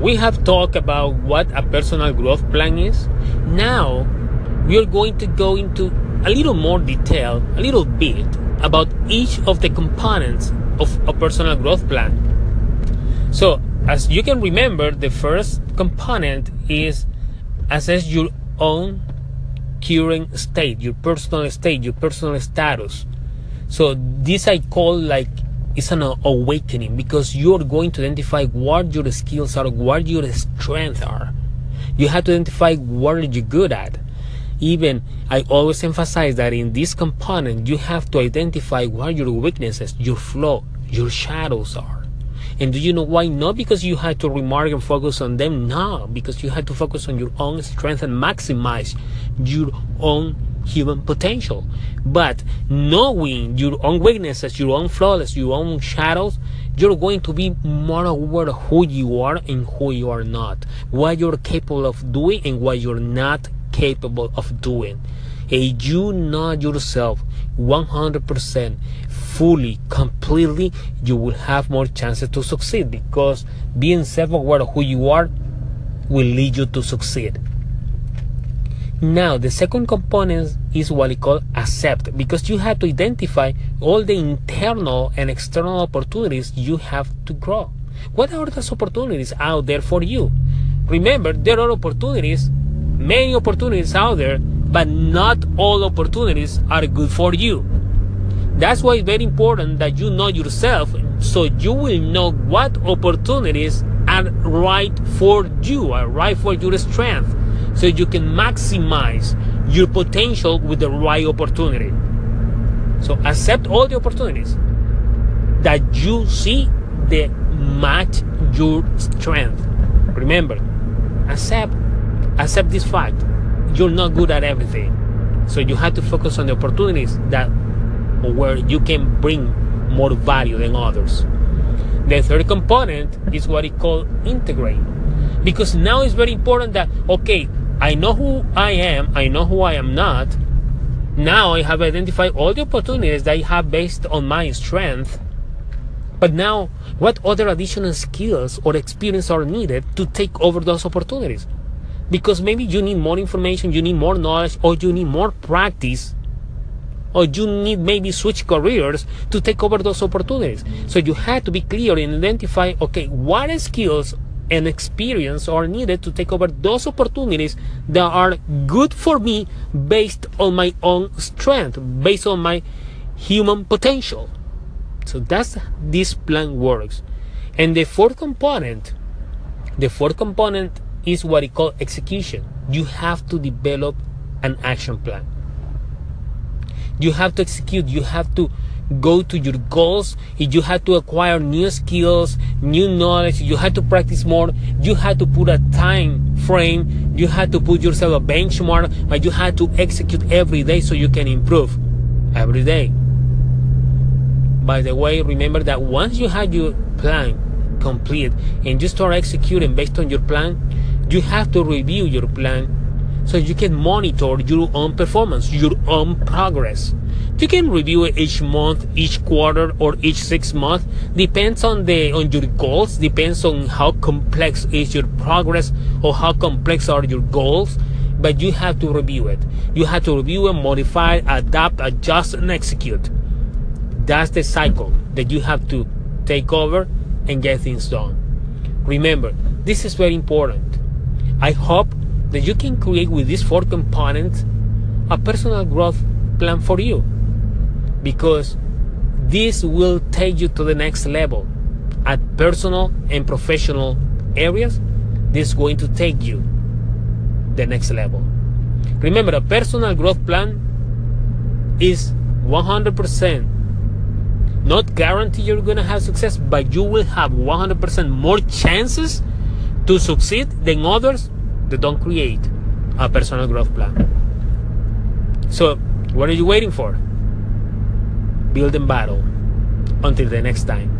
we have talked about what a personal growth plan is. Now, we are going to go into a little more detail, a little bit about each of the components of a personal growth plan. So, as you can remember, the first component is assess your own current state, your personal state, your personal status. So, this I call like it's an awakening because you're going to identify what your skills are, what your strengths are. You have to identify what you're good at. Even I always emphasize that in this component, you have to identify what your weaknesses, your flaw, your shadows are. And do you know why? Not because you had to remark and focus on them, no, because you had to focus on your own strength and maximize your own human potential. But knowing your own weaknesses, your own flaws, your own shadows, you're going to be more aware of who you are and who you are not, what you're capable of doing and what you're not capable of doing. And you know yourself 100% fully, completely, you will have more chances to succeed because being self aware of who you are will lead you to succeed. Now, the second component is what we call accept because you have to identify all the internal and external opportunities you have to grow. What are those opportunities out there for you? Remember, there are opportunities, many opportunities out there, but not all opportunities are good for you. That's why it's very important that you know yourself so you will know what opportunities are right for you, are right for your strength so you can maximize your potential with the right opportunity. So accept all the opportunities that you see that match your strength. Remember, accept accept this fact. You're not good at everything. So you have to focus on the opportunities that where you can bring more value than others. The third component is what we call integrate. Because now it's very important that okay, I know who I am, I know who I am not. Now I have identified all the opportunities that I have based on my strength. But now, what other additional skills or experience are needed to take over those opportunities? Because maybe you need more information, you need more knowledge, or you need more practice, or you need maybe switch careers to take over those opportunities. So you have to be clear and identify okay, what skills and experience are needed to take over those opportunities that are good for me based on my own strength, based on my human potential. So that's this plan works. And the fourth component, the fourth component is what we call execution. You have to develop an action plan. You have to execute, you have to go to your goals, if you had to acquire new skills, new knowledge, you had to practice more, you had to put a time frame, you had to put yourself a benchmark, but you had to execute every day so you can improve every day. By the way, remember that once you have your plan complete and you start executing based on your plan, you have to review your plan so you can monitor your own performance, your own progress. You can review it each month, each quarter, or each six months. Depends on the on your goals. Depends on how complex is your progress or how complex are your goals. But you have to review it. You have to review and modify, adapt, adjust, and execute. That's the cycle that you have to take over and get things done. Remember, this is very important. I hope that you can create with these four components a personal growth plan for you. Because this will take you to the next level. At personal and professional areas this is going to take you the next level. Remember a personal growth plan is 100% not guarantee you're gonna have success but you will have 100% more chances to succeed than others that don't create a personal growth plan so what are you waiting for build and battle. Until the next time.